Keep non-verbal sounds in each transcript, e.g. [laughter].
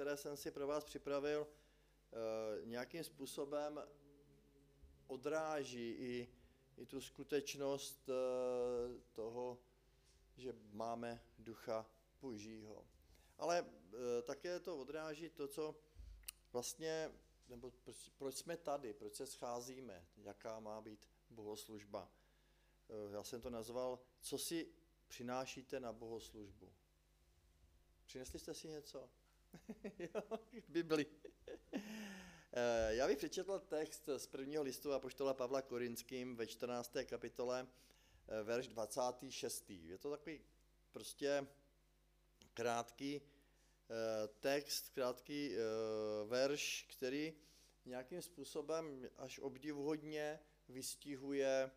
které jsem si pro vás připravil, nějakým způsobem odráží i, i tu skutečnost toho, že máme ducha božího. Ale také to odráží to, co vlastně, nebo proč, proč jsme tady, proč se scházíme, jaká má být bohoslužba. Eh, já jsem to nazval, co si přinášíte na bohoslužbu. Přinesli jste si něco? [laughs] Bibli. Eh, já bych přečetl text z prvního listu Apoštola Pavla Korinským ve 14. kapitole, eh, verš 26. Je to takový prostě krátký text, krátký verš, který nějakým způsobem až obdivuhodně vystihuje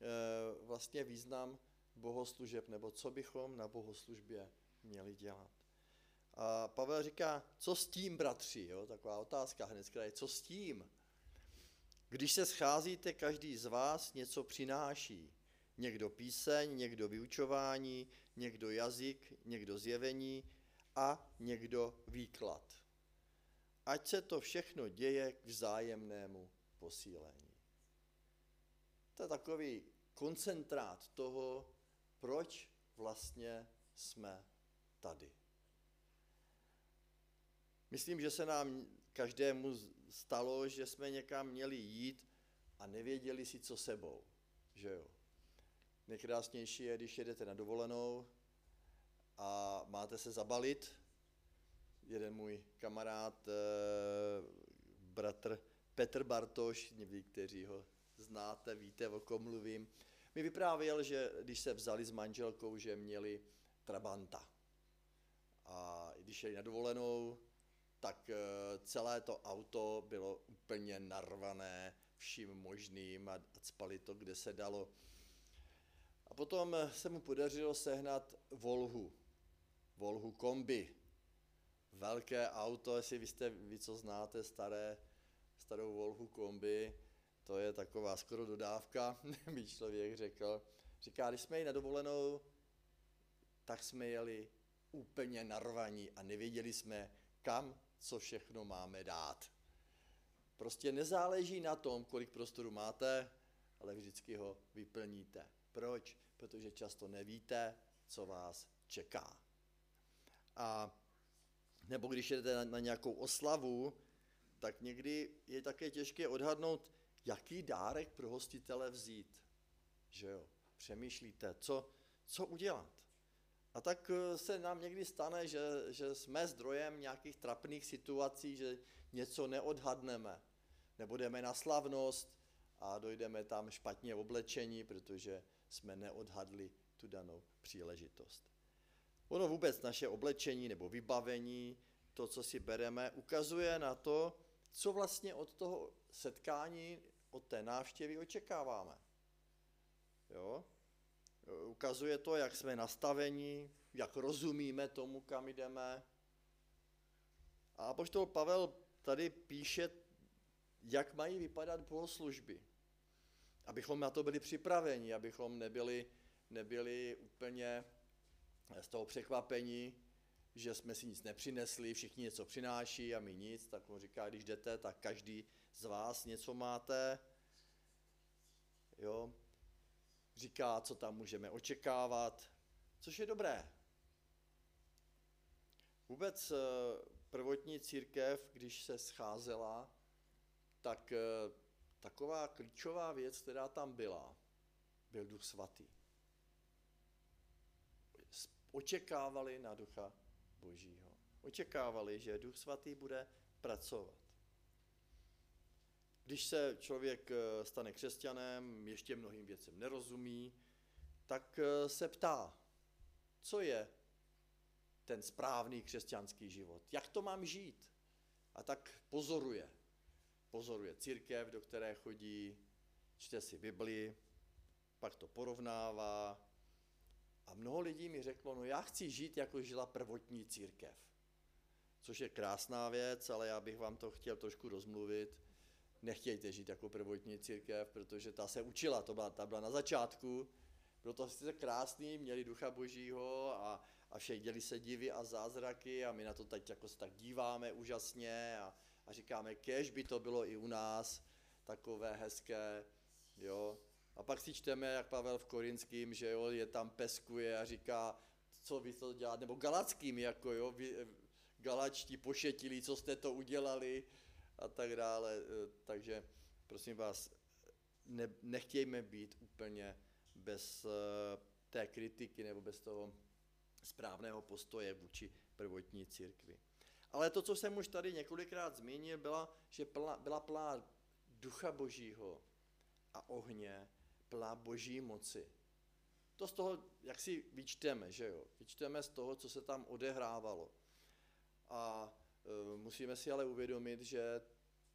Eh, vlastně význam bohoslužeb, nebo co bychom na bohoslužbě měli dělat. A Pavel říká, co s tím, bratři? Jo? Taková otázka hned je, co s tím? Když se scházíte, každý z vás něco přináší. Někdo píseň, někdo vyučování, někdo jazyk, někdo zjevení a někdo výklad. Ať se to všechno děje k vzájemnému posílení. To je takový koncentrát toho, proč vlastně jsme tady. Myslím, že se nám každému stalo, že jsme někam měli jít a nevěděli si, co sebou. Že jo? Nejkrásnější je, když jedete na dovolenou a máte se zabalit. Jeden můj kamarád, eh, bratr Petr Bartoš, někteří ho znáte, víte, o kom mluvím, mi vyprávěl, že když se vzali s manželkou, že měli Trabanta. A když šli na dovolenou, tak eh, celé to auto bylo úplně narvané vším možným a spali to, kde se dalo. A potom se mu podařilo sehnat Volhu, Volhu kombi. Velké auto, jestli vy jste, vy co znáte, staré, starou Volhu kombi, to je taková skoro dodávka, [laughs] by člověk řekl. Říká, když jsme jeli na dovolenou, tak jsme jeli úplně narvaní a nevěděli jsme, kam co všechno máme dát. Prostě nezáleží na tom, kolik prostoru máte, ale vždycky ho vyplníte. Proč? Protože často nevíte, co vás čeká. A nebo když jdete na, na nějakou oslavu, tak někdy je také těžké odhadnout, jaký dárek pro hostitele vzít. Že jo? Přemýšlíte, co, co udělat. A tak eh, se nám někdy stane, že, že jsme zdrojem nějakých trapných situací, že něco neodhadneme. Nebudeme na slavnost a dojdeme tam špatně oblečení, protože jsme neodhadli tu danou příležitost. Ono vůbec naše oblečení nebo vybavení, to, co si bereme, ukazuje na to, co vlastně od toho setkání, od té návštěvy očekáváme. Jo? Ukazuje to, jak jsme nastaveni, jak rozumíme tomu, kam jdeme. A apoštol Pavel tady píše, jak mají vypadat bohoslužby. Abychom na to byli připraveni, abychom nebyli, nebyli úplně z toho překvapení, že jsme si nic nepřinesli, všichni něco přináší a my nic, tak on říká, když jdete, tak každý z vás něco máte. Jo. Říká, co tam můžeme očekávat, což je dobré. Vůbec eh, prvotní církev, když se scházela, tak eh, taková klíčová věc, která tam byla, byl duch svatý. Očekávali na ducha Božího. Očekávali, že Duch Svatý bude pracovat. Když se člověk eh, stane křesťanem, ještě mnohým věcem nerozumí, tak eh, se ptá, co je ten správný křesťanský život, jak to mám žít. A tak pozoruje. Pozoruje církev, do které chodí, čte si Bibli, pak to porovnává, a mnoho lidí mi řeklo, no já chci žít, jako žila prvotní církev. Což je krásná věc, ale já bych vám to chtěl trošku rozmluvit. Nechtějte žít jako prvotní církev, protože ta se učila, to byla, ta byla na začátku, bylo to sice krásný, měli ducha božího a, a vše děli se divy a zázraky a my na to teď jako se tak díváme úžasně a, a říkáme, kež by to bylo i u nás takové hezké, jo. A pak si čteme, jak Pavel v Korinským, že jo, je tam peskuje a říká, co vy to děláte, nebo galackým, jako jo, vy, galačtí pošetili, co jste to udělali a tak dále. Eh, takže prosím vás, ne, nechtějme být úplně bez uh, té kritiky nebo bez toho správného postoje vůči prvotní církvi. Ale to, co jsem už tady několikrát zmínil, byla, že plná, byla plná ducha božího a ohně, plná boží moci. To z toho, jak si vyčteme, že jo? Vyčteme z toho, co se tam odehrávalo. A musíme si ale uvědomit, že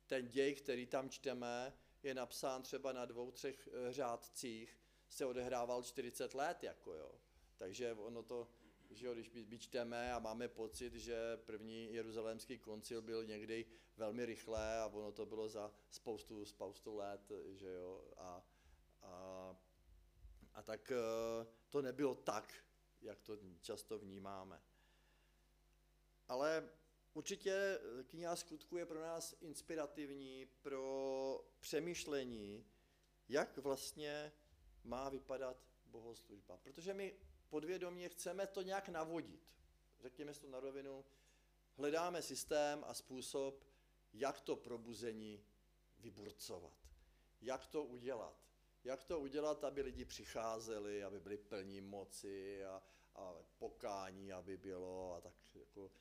ten děj, který tam čteme, je napsán třeba na dvou, třech e, řádcích, se odehrával 40 let, jako jo. Takže ono to, že jo, když my čteme a máme pocit, že první jeruzalémský koncil byl někdy velmi rychlé a ono to bylo za spoustu, spoustu let, že jo, a, a, a tak to nebylo tak, jak to často vnímáme. Ale určitě kniha skutku je pro nás inspirativní pro přemýšlení, jak vlastně má vypadat bohoslužba. Protože my podvědomě chceme to nějak navodit. Řekněme si to na rovinu, hledáme systém a způsob, jak to probuzení vyburcovat. Jak to udělat. Jak to udělat, aby lidi přicházeli, aby byli plní moci a, a pokání, aby bylo a tak jako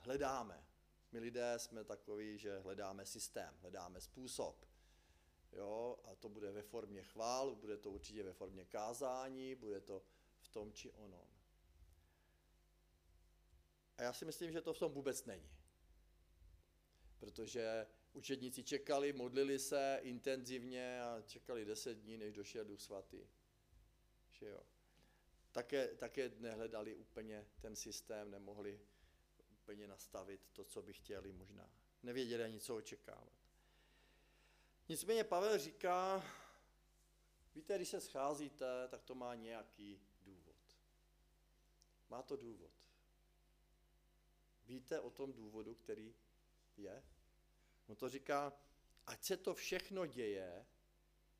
hledáme. My lidé jsme takoví, že hledáme systém, hledáme způsob. Jo, a to bude ve formě chvál, bude to určitě ve formě kázání, bude to v tom či onom. A já si myslím, že to v tom vůbec není. Protože učedníci čekali, modlili se intenzivně a čekali deset dní, než došel Duch Svatý. Že jo. Také, také nehledali úplně ten systém, nemohli úplně nastavit to, co by chtěli možná. Nevěděli ani, co očekávat. Nicméně Pavel říká, víte, když se scházíte, tak to má nějaký důvod. Má to důvod. Víte o tom důvodu, který je? On to říká, ať se to všechno děje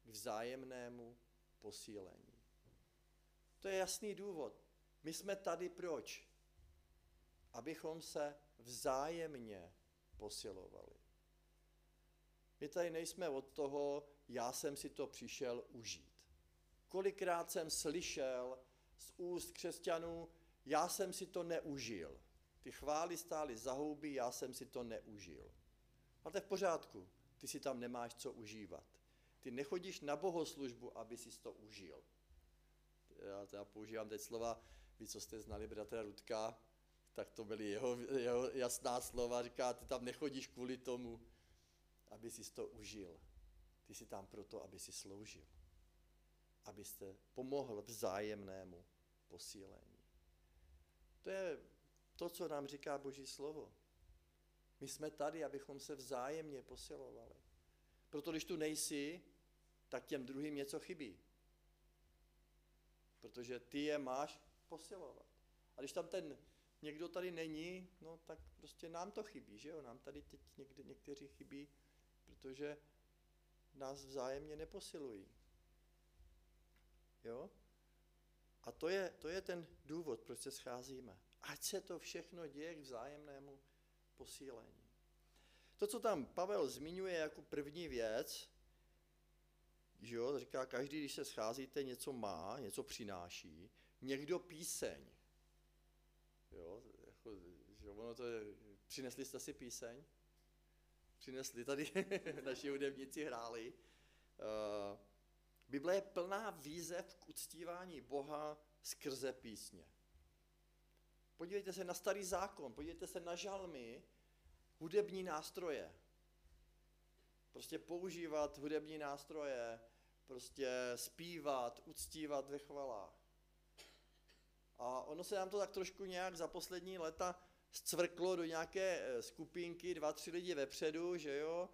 k vzájemnému posílení. To je jasný důvod. My jsme tady proč? Abychom se vzájemně posilovali. My tady nejsme od toho, já jsem si to přišel užít. Kolikrát jsem slyšel z úst křesťanů, já jsem si to neužil. Ty chvály stály za houby, já jsem si to neužil. A to je v pořádku, ty si tam nemáš co užívat. Ty nechodíš na bohoslužbu, aby si to užil. Já používám teď slova, vy, co jste znali bratra Rudka, tak to byly jeho, jeho jasná slova, říká, ty tam nechodíš kvůli tomu, aby si to užil. Ty jsi tam proto, aby si sloužil. Abyste pomohl vzájemnému posílení. To je to, co nám říká Boží slovo. My jsme tady, abychom se vzájemně posilovali. Proto když tu nejsi, tak těm druhým něco chybí. Protože ty je máš posilovat. A když tam ten někdo tady není, no tak prostě nám to chybí, že jo? Nám tady teď někde, někteří chybí protože nás vzájemně neposilují. Jo? A to je, to je ten důvod, proč se scházíme. Ať se to všechno děje k vzájemnému posílení. To, co tam Pavel zmiňuje jako první věc, že jo, říká, každý, když se scházíte, něco má, něco přináší, někdo píseň. Jo, jako, že ono to je, přinesli jste si píseň? přinesli, tady [laughs] naši hudebníci hráli. Uh, Bible je plná výzev k uctívání Boha skrze písně. Podívejte se na starý zákon, podívejte se na žalmy, hudební nástroje. Prostě používat hudební nástroje, prostě zpívat, uctívat ve chvalách. A ono se nám to tak trošku nějak za poslední leta zcvrklo do nějaké eh, skupinky, dva, tři lidi vepředu, že jo,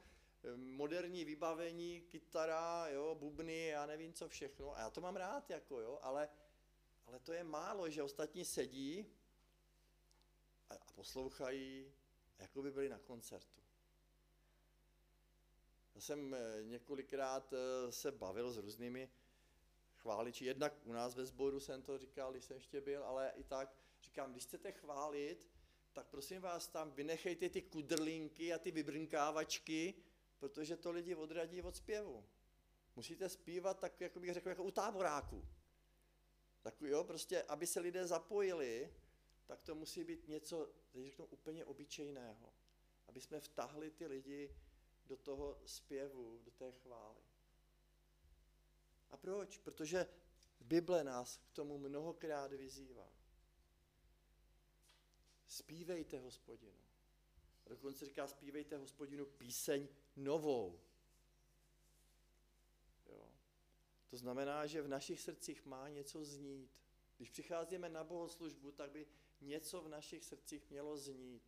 eh, moderní vybavení, kytara, jo, bubny, já nevím co všechno. A já to mám rád, jako jo, ale, ale to je málo, že ostatní sedí a, a poslouchají, jako by byli na koncertu. Já jsem eh, několikrát eh, se bavil s různými chváliči. Jednak u nás ve sboru jsem to říkal, když jsem ještě byl, ale i tak říkám, když chcete chválit, tak prosím vás tam vynechejte ty kudrlinky a ty vybrnkávačky, protože to lidi odradí od zpěvu. Musíte zpívat tak, jak bych řekl, jako u táboráku. Tak jo, prostě, aby se lidé zapojili, tak to musí být něco, teď řeknu, úplně obyčejného. Aby jsme vtahli ty lidi do toho zpěvu, do té chvály. A proč? Protože Bible nás k tomu mnohokrát vyzývá. Spívejte hospodinu. A dokonce říká, zpívejte hospodinu píseň novou. Jo. To znamená, že v našich srdcích má něco znít. Když přicházíme na bohoslužbu, tak by něco v našich srdcích mělo znít.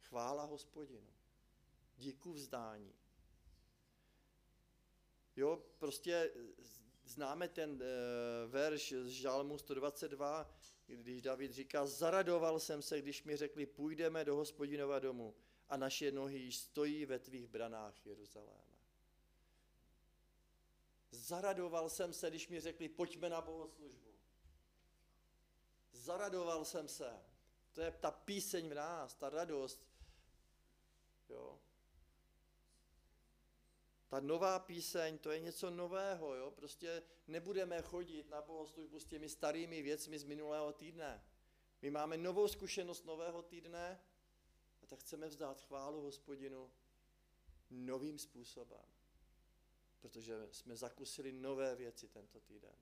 Chvála hospodinu. Díku vzdání. Jo, prostě známe ten e, verš z Žalmu 122, když David říká, zaradoval jsem se, když mi řekli, půjdeme do hospodinova domu a naše nohy již stojí ve tvých branách Jeruzaléma. Zaradoval jsem se, když mi řekli, pojďme na bohoslužbu. Zaradoval jsem se. To je ta píseň v nás, ta radost. Jo. Ta nová píseň, to je něco nového, jo? Prostě nebudeme chodit na bohoslužbu s těmi starými věcmi z minulého týdne. My máme novou zkušenost nového týdne a tak chceme vzdát chválu hospodinu novým způsobem. Protože jsme zakusili nové věci tento týden.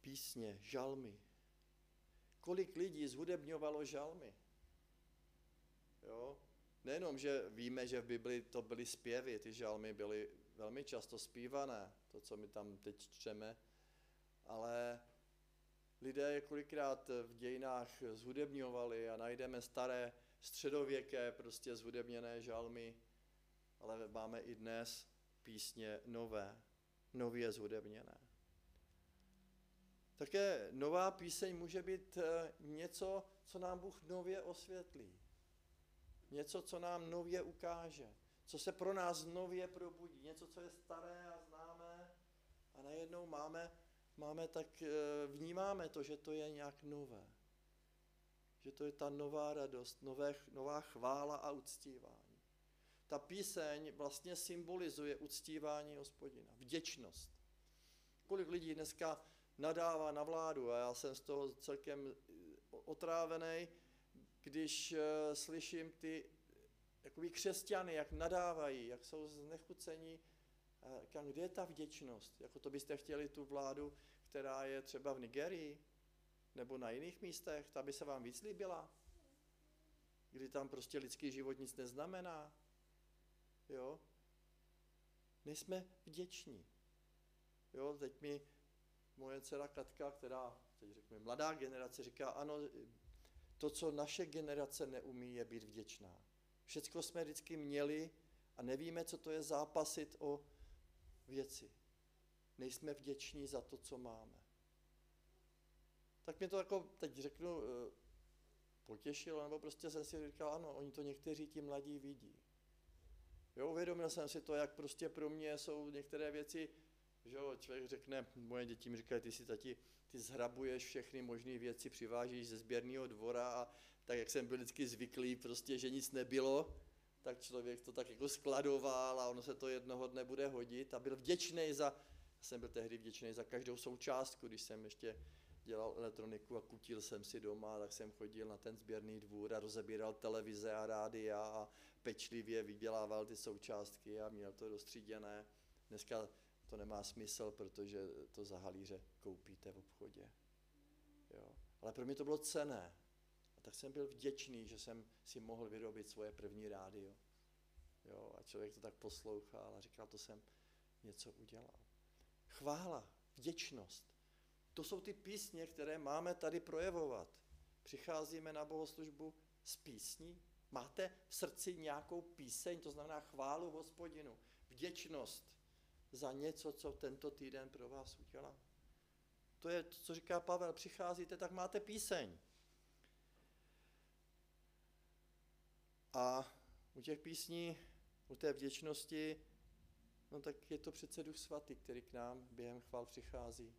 Písně, žalmy. Kolik lidí zhudebňovalo žalmy? Jo? Nejenom, že víme, že v Bibli to byly zpěvy, ty žalmy byly velmi často zpívané, to, co my tam teď čteme, ale lidé kolikrát v dějinách zhudebňovali a najdeme staré středověké prostě zhudebněné žalmy, ale máme i dnes písně nové, nově zhudebněné. Také nová píseň může být eh, něco, co nám Bůh nově osvětlí. Něco, co nám nově ukáže. Co se pro nás nově probudí. Něco, co je staré a známé. A najednou máme, máme tak, eh, vnímáme to, že to je nějak nové. Že to je ta nová radost, nové, nová chvála a uctívání. Ta píseň vlastně symbolizuje uctívání hospodina, vděčnost. Kolik lidí dneska nadává na vládu a já jsem z toho celkem otrávený, když uh, slyším ty jakoby křesťany, jak nadávají, jak jsou znechucení, kam, kde je ta vděčnost? Jako to byste chtěli tu vládu, která je třeba v Nigerii nebo na jiných místech, ta by se vám víc líbila? Kdy tam prostě lidský život nic neznamená? Jo? Nejsme vděční. Jo, teď mi moje dcera Katka, která, teď řekněme, mladá generace, říká, ano, to, co naše generace neumí, je být vděčná. Všecko jsme vždycky měli a nevíme, co to je zápasit o věci. Nejsme vděční za to, co máme. Tak mě to jako, teď řeknu, eh, potěšilo, nebo prostě jsem si říkal, ano, oni to někteří ti mladí vidí. Jo, uvědomil jsem si to, jak prostě pro mě jsou některé věci, že jo, člověk řekne, moje děti mi říkají, ty si tati, ty zhrabuješ všechny možné věci, přivážíš ze sběrného dvora a tak, jak jsem byl vždycky zvyklý, prostě, že nic nebylo, tak člověk to tak jako skladoval a ono se to jednoho dne bude hodit a byl vděčný za, jsem byl tehdy vděčný za každou součástku, když jsem ještě dělal elektroniku a kutil jsem si doma, tak jsem chodil na ten sběrný dvůr a rozebíral televize a rádia a pečlivě vydělával ty součástky a měl to dostříděné. Dneska to nemá smysl, protože to za halíře koupíte v obchodě. Jo. Ale pro mě to bylo cené. A tak jsem byl vděčný, že jsem si mohl vyrobit svoje první rádio. Jo, a člověk to tak poslouchal a říkal, to jsem něco udělal. Chvála, vděčnost. To jsou ty písně, které máme tady projevovat. Přicházíme na bohoslužbu s písní. Máte v srdci nějakou píseň, to znamená chválu hospodinu, vděčnost, za něco, co tento týden pro vás udělám. To je to, co říká Pavel, přicházíte, tak máte píseň. A u těch písní, u té vděčnosti, no tak je to přece Duch Svatý, který k nám během chval přichází.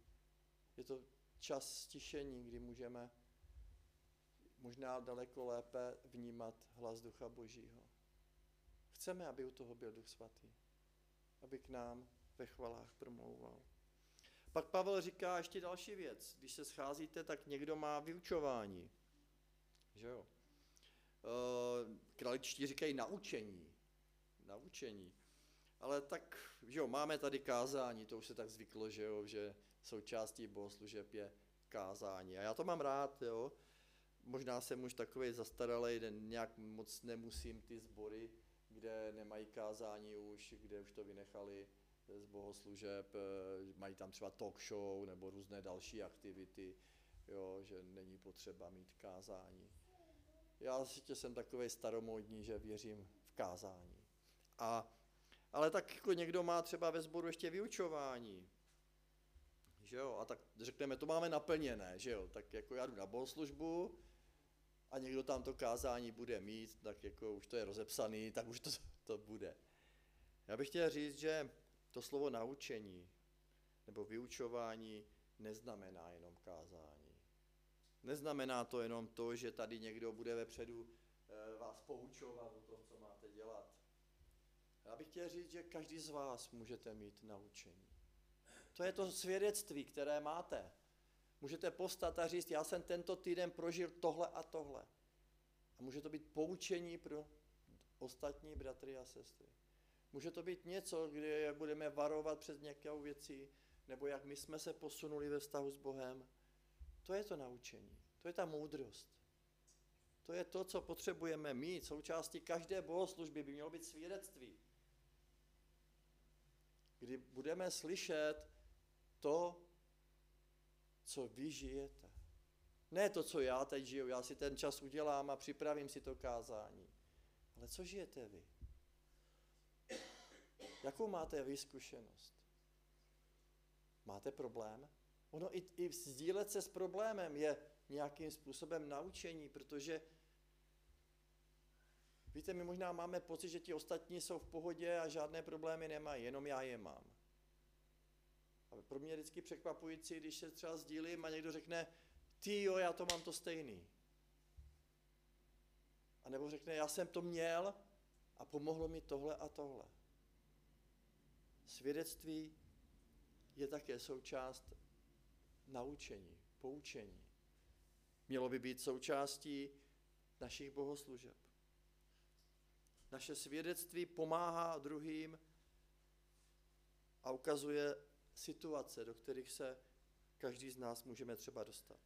Je to čas stišení, kdy můžeme možná daleko lépe vnímat hlas Ducha Božího. Chceme, aby u toho byl Duch Svatý, aby k nám ve chvalách promlouval. Pak Pavel říká ještě další věc. Když se scházíte, tak někdo má vyučování. Že jo? Eh, kraličtí říkají naučení. Naučení. Ale tak, že jo, máme tady kázání, to už se tak zvyklo, že jo, že součástí bohoslužeb je kázání. A já to mám rád, jo. Možná jsem už takový zastaralý, nějak moc nemusím ty sbory, kde nemají kázání už, kde už to vynechali z bohoslužeb, eh, mají tam třeba talk show nebo různé další aktivity, jo, že není potřeba mít kázání. Já sice jsem takový staromódní, že věřím v kázání. A, ale tak jako někdo má třeba ve sboru ještě vyučování, že jo, a tak řekneme, to máme naplněné, že jo, tak jako já jdu na bohoslužbu a někdo tam to kázání bude mít, tak jako už to je rozepsaný, tak už to, to bude. Já bych chtěl říct, že to slovo naučení nebo vyučování neznamená jenom kázání. Neznamená to jenom to, že tady někdo bude vepředu eh, vás poučovat o tom, co máte dělat. Já bych chtěl říct, že každý z vás můžete mít naučení. To je to svědectví, které máte. Můžete postat a říct, já jsem tento týden prožil tohle a tohle. A může to být poučení pro ostatní bratry a sestry. Může to být něco, kde budeme varovat před nějakou věcí, nebo jak my jsme se posunuli ve vztahu s Bohem. To je to naučení, to je ta moudrost. To je to, co potřebujeme mít. Součástí každé bohoslužby by mělo být svědectví. Kdy budeme slyšet to, co vy žijete. Ne to, co já teď žiju, já si ten čas udělám a připravím si to kázání. Ale co žijete vy? Jakou máte vy zkušenost? Máte problém? Ono i, i sdílet se s problémem je nějakým způsobem naučení, protože víte, my možná máme pocit, že ti ostatní jsou v pohodě a žádné problémy nemají, jenom já je mám. A pro mě je vždycky překvapující, když se třeba sdílím a někdo řekne, ty jo, já to mám to stejný. A nebo řekne, já jsem to měl a pomohlo mi tohle a tohle. Svědectví je také součást naučení, poučení. Mělo by být součástí našich bohoslužeb. Naše svědectví pomáhá druhým a ukazuje situace, do kterých se každý z nás můžeme třeba dostat.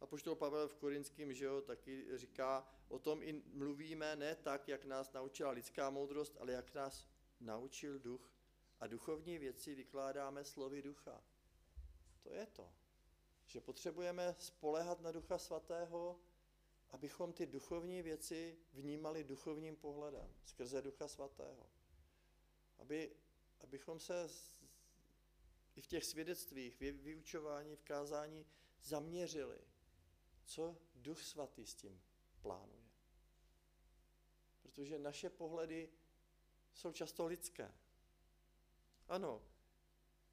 A poštol Pavel v Korinském, že jo, taky říká, o tom i mluvíme ne tak, jak nás naučila lidská moudrost, ale jak nás naučil duch. A duchovní věci vykládáme slovy ducha. To je to. Že potřebujeme spolehat na ducha svatého, abychom ty duchovní věci vnímali duchovním pohledem, skrze ducha svatého. Aby, abychom se i v těch svědectvích, vyučování, v kázání zaměřili, co duch svatý s tím plánuje. Protože naše pohledy jsou často lidské. Ano,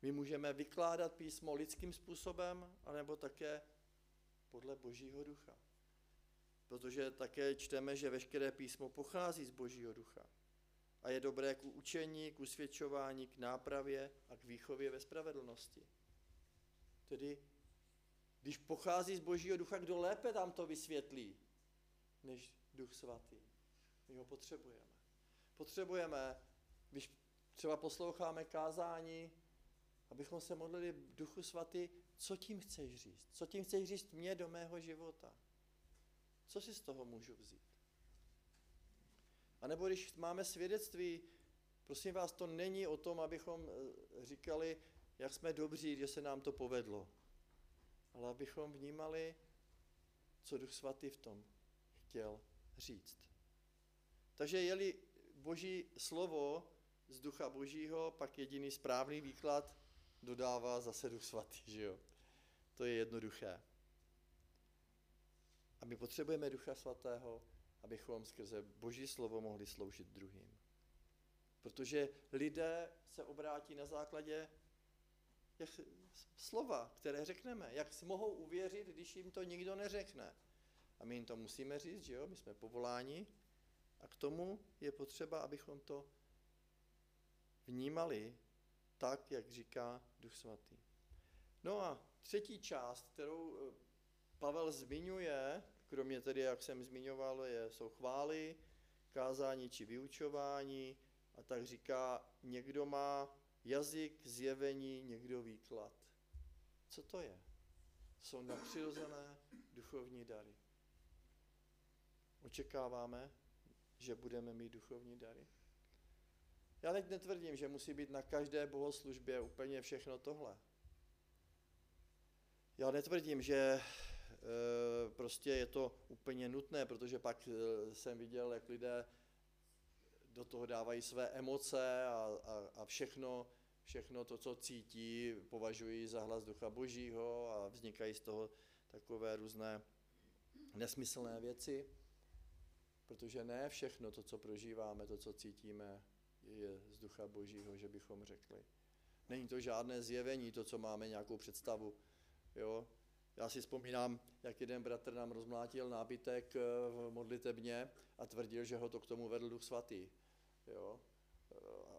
my můžeme vykládat písmo lidským způsobem, anebo také podle Božího ducha. Protože také čteme, že veškeré písmo pochází z Božího ducha. A je dobré k učení, k usvědčování, k nápravě a k výchově ve spravedlnosti. Tedy, když pochází z Božího ducha, kdo lépe tam to vysvětlí, než duch svatý. My ho potřebujeme. Potřebujeme, když třeba posloucháme kázání, abychom se modlili Duchu Svatý, co tím chceš říct? Co tím chceš říct mě do mého života? Co si z toho můžu vzít? A nebo když máme svědectví, prosím vás, to není o tom, abychom eh, říkali, jak jsme dobří, že se nám to povedlo. Ale abychom vnímali, co Duch Svatý v tom chtěl říct. Takže jeli Boží slovo z ducha božího, pak jediný správný výklad dodává zase duch svatý, že jo. To je jednoduché. A my potřebujeme ducha svatého, abychom skrze boží slovo mohli sloužit druhým. Protože lidé se obrátí na základě slova, které řekneme. Jak si mohou uvěřit, když jim to nikdo neřekne? A my jim to musíme říct, že jo, my jsme povoláni. A k tomu je potřeba, abychom to vnímali tak, jak říká Duch Svatý. No a třetí část, kterou eh, Pavel zmiňuje, kromě tedy, jak jsem zmiňoval, je, jsou chvály, kázání či vyučování, a tak říká, někdo má jazyk, zjevení, někdo výklad. Co to je? Jsou napřirozené duchovní dary. Očekáváme, že budeme mít duchovní dary? Já teď netvrdím, že musí být na každé bohoslužbě úplně všechno tohle. Já netvrdím, že e, prostě je to úplně nutné, protože pak e, jsem viděl, jak lidé do toho dávají své emoce a, a, a všechno, všechno to, co cítí, považují za hlas Ducha Božího a vznikají z toho takové různé nesmyslné věci, protože ne všechno to, co prožíváme, to, co cítíme, je z Ducha Božího, že bychom řekli. Není to žádné zjevení, to, co máme nějakou představu. Jo? Já si vzpomínám, jak jeden bratr nám rozmlátil nábytek eh, v modlitebně a tvrdil, že ho to k tomu vedl Duch Svatý. Jo?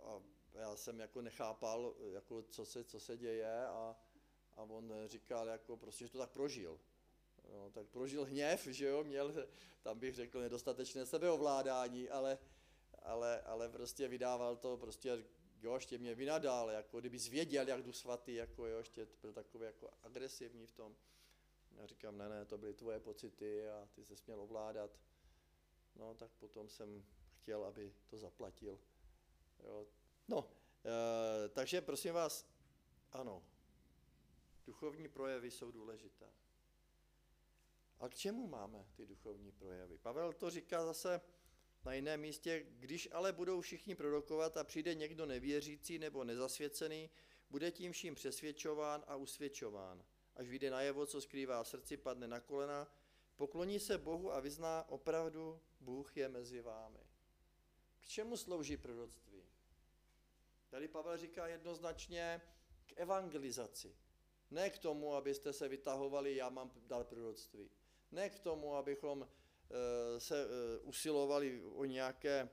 A já jsem jako nechápal, jako co, se, co se děje a, a on říkal, jako prostě, že to tak prožil. No, tak prožil hněv, že jo, měl, tam bych řekl, nedostatečné sebeovládání, ale, ale, ale prostě vydával to, prostě, jo, ještě mě vynadal, jako kdyby zvěděl, jak jdu svatý, jako jo, ještě byl takový jako agresivní v tom. Já říkám, ne, ne, to byly tvoje pocity a ty se směl ovládat. No, tak potom jsem chtěl, aby to zaplatil. Jo. No, e, takže prosím vás, ano, duchovní projevy jsou důležité. A k čemu máme ty duchovní projevy? Pavel to říká zase na jiném místě, když ale budou všichni prorokovat a přijde někdo nevěřící nebo nezasvěcený, bude tím vším přesvědčován a usvědčován. Až vyjde najevo, co skrývá srdci, padne na kolena, pokloní se Bohu a vyzná opravdu, Bůh je mezi vámi. K čemu slouží proroctví? Tady Pavel říká jednoznačně k evangelizaci. Ne k tomu, abyste se vytahovali, já mám dal proroctví. Ne k tomu, abychom eh, se eh, usilovali o nějaké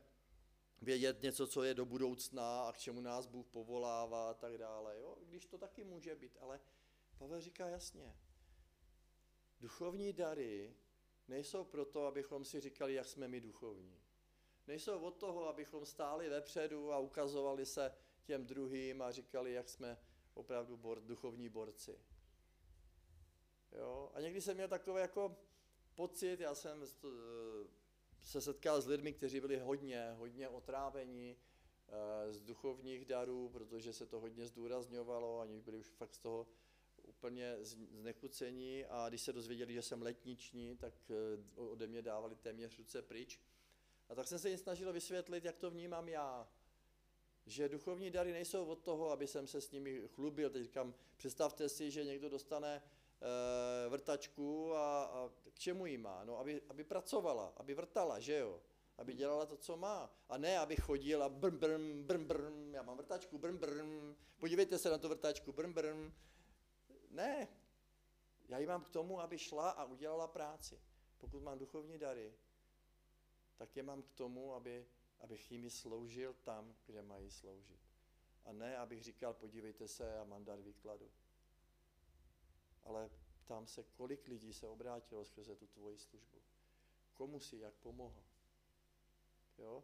vědět něco, co je do budoucna a k čemu nás Bůh povolává a tak dále. Jo? Když to taky může být, ale Pavel říká jasně, duchovní dary nejsou proto, abychom si říkali, jak jsme my duchovní. Nejsou od toho, abychom stáli vepředu a ukazovali se těm druhým a říkali, jak jsme opravdu bor, duchovní borci. Jo? A někdy jsem měl takový jako pocit, já jsem eh, se setkal s lidmi, kteří byli hodně, hodně otrávení eh, z duchovních darů, protože se to hodně zdůrazňovalo, oni byli už fakt z toho úplně znechucení a když se dozvěděli, že jsem letniční, tak eh, ode mě dávali téměř ruce pryč. A tak jsem se jim snažil vysvětlit, jak to vnímám já. Že duchovní dary nejsou od toho, aby jsem se s nimi chlubil. Teď říkám, představte si, že někdo dostane vrtačku a, a k čemu jí má? No, aby, aby pracovala, aby vrtala, že jo? Aby dělala to, co má. A ne, aby chodil a brm, brm, brm, brm, já mám vrtačku, brm, brm, podívejte se na tu vrtačku, brm, brm. Ne, já ji mám k tomu, aby šla a udělala práci. Pokud mám duchovní dary, tak je mám k tomu, aby, abych jimi sloužil tam, kde mají sloužit. A ne, abych říkal, podívejte se, a mám dar výkladu. Ale ptám se, kolik lidí se obrátilo skrze tu tvoji službu. Komu si jak pomohl. Jo?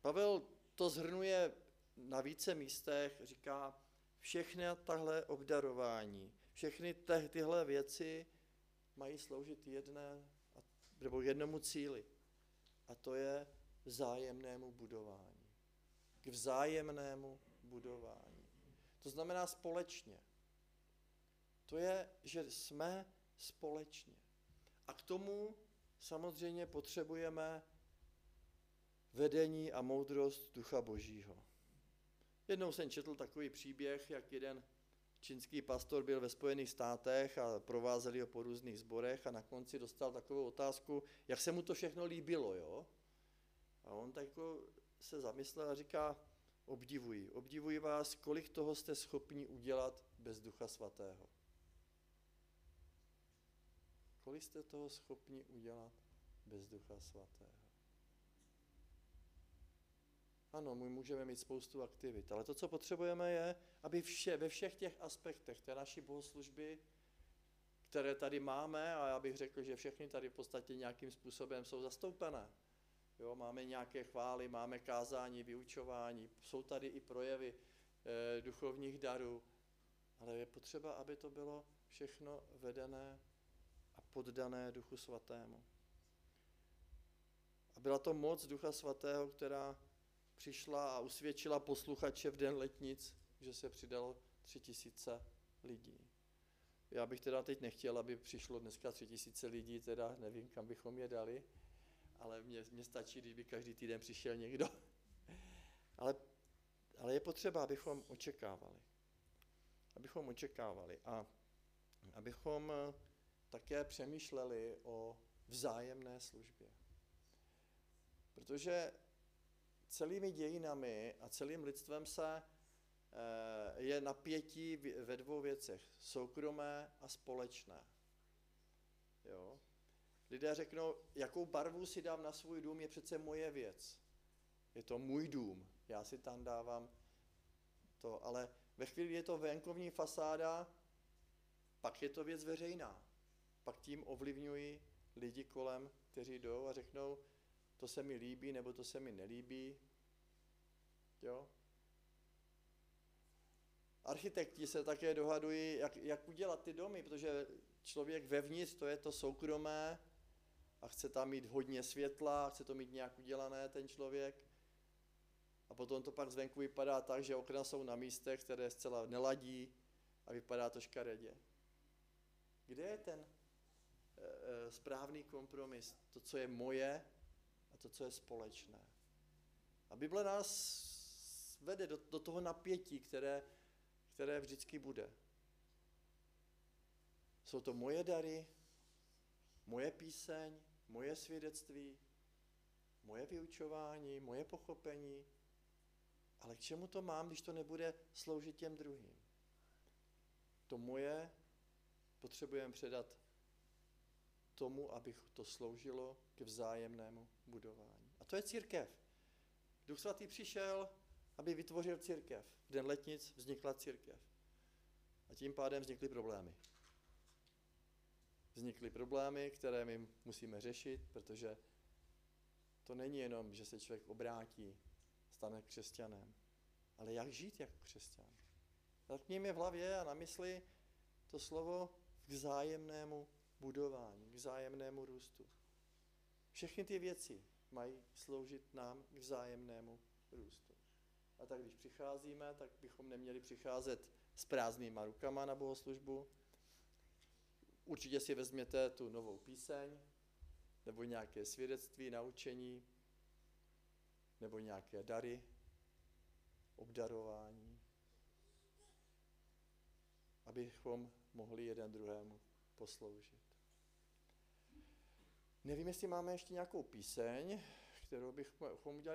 Pavel to zhrnuje na více místech, říká, všechny tahle obdarování, všechny tyhle věci mají sloužit jedné nebo jednomu cíli. A to je vzájemnému budování. K vzájemnému budování. To znamená společně. To je, že jsme společně. A k tomu samozřejmě potřebujeme vedení a moudrost Ducha Božího. Jednou jsem četl takový příběh, jak jeden čínský pastor byl ve Spojených státech a provázeli ho po různých zborech a na konci dostal takovou otázku, jak se mu to všechno líbilo, jo? A on tak jako se zamyslel a říká, obdivuji, obdivuji vás, kolik toho jste schopni udělat bez Ducha Svatého. Kolik jste toho schopni udělat bez Ducha Svatého? Ano, my můžeme mít spoustu aktivit, ale to, co potřebujeme, je, aby vše, ve všech těch aspektech té naší bohoslužby, které tady máme, a já bych řekl, že všechny tady v podstatě nějakým způsobem jsou zastoupené. Jo, máme nějaké chvály, máme kázání, vyučování, jsou tady i projevy e, duchovních darů, ale je potřeba, aby to bylo všechno vedené poddané Duchu Svatému. A byla to moc Ducha Svatého, která přišla a usvědčila posluchače v den letnic, že se přidalo tři tisíce lidí. Já bych teda teď nechtěl, aby přišlo dneska tři tisíce lidí, teda nevím, kam bychom je dali, ale mně, mně stačí, když by každý týden přišel někdo. [laughs] ale, ale je potřeba, abychom očekávali. Abychom očekávali a abychom také přemýšleli o vzájemné službě. Protože celými dějinami a celým lidstvem se eh, je napětí ve dvou věcech. Soukromé a společné. Jo? Lidé řeknou, jakou barvu si dám na svůj dům, je přece moje věc. Je to můj dům, já si tam dávám to, ale ve chvíli, je to venkovní fasáda, pak je to věc veřejná. Pak tím ovlivňují lidi kolem, kteří jdou a řeknou, to se mi líbí nebo to se mi nelíbí. Jo? Architekti se také dohadují, jak, jak udělat ty domy, protože člověk vevnitř, to je to soukromé a chce tam mít hodně světla, chce to mít nějak udělané ten člověk. A potom to pak zvenku vypadá tak, že okna jsou na místech, které zcela neladí a vypadá to škaredě. Kde je ten správný kompromis? To, co je moje to, co je společné. A Bible nás vede do, do toho napětí, které, které vždycky bude. Jsou to moje dary, moje píseň, moje svědectví, moje vyučování, moje pochopení, ale k čemu to mám, když to nebude sloužit těm druhým? To moje potřebujeme předat tomu, aby to sloužilo k vzájemnému budování. A to je církev. Duch svatý přišel, aby vytvořil církev. V den letnic vznikla církev. A tím pádem vznikly problémy. Vznikly problémy, které my musíme řešit, protože to není jenom, že se člověk obrátí, stane křesťanem, ale jak žít jako křesťan. Tak mě v hlavě a na mysli to slovo k vzájemnému budování, k vzájemnému růstu. Všechny ty věci mají sloužit nám k vzájemnému růstu. A tak když přicházíme, tak bychom neměli přicházet s prázdnýma rukama na bohoslužbu. Určitě si vezměte tu novou píseň, nebo nějaké svědectví, naučení, nebo nějaké dary, obdarování, abychom mohli jeden druhému posloužit. Nevím, jestli máme ještě nějakou píseň, kterou bychom udělali.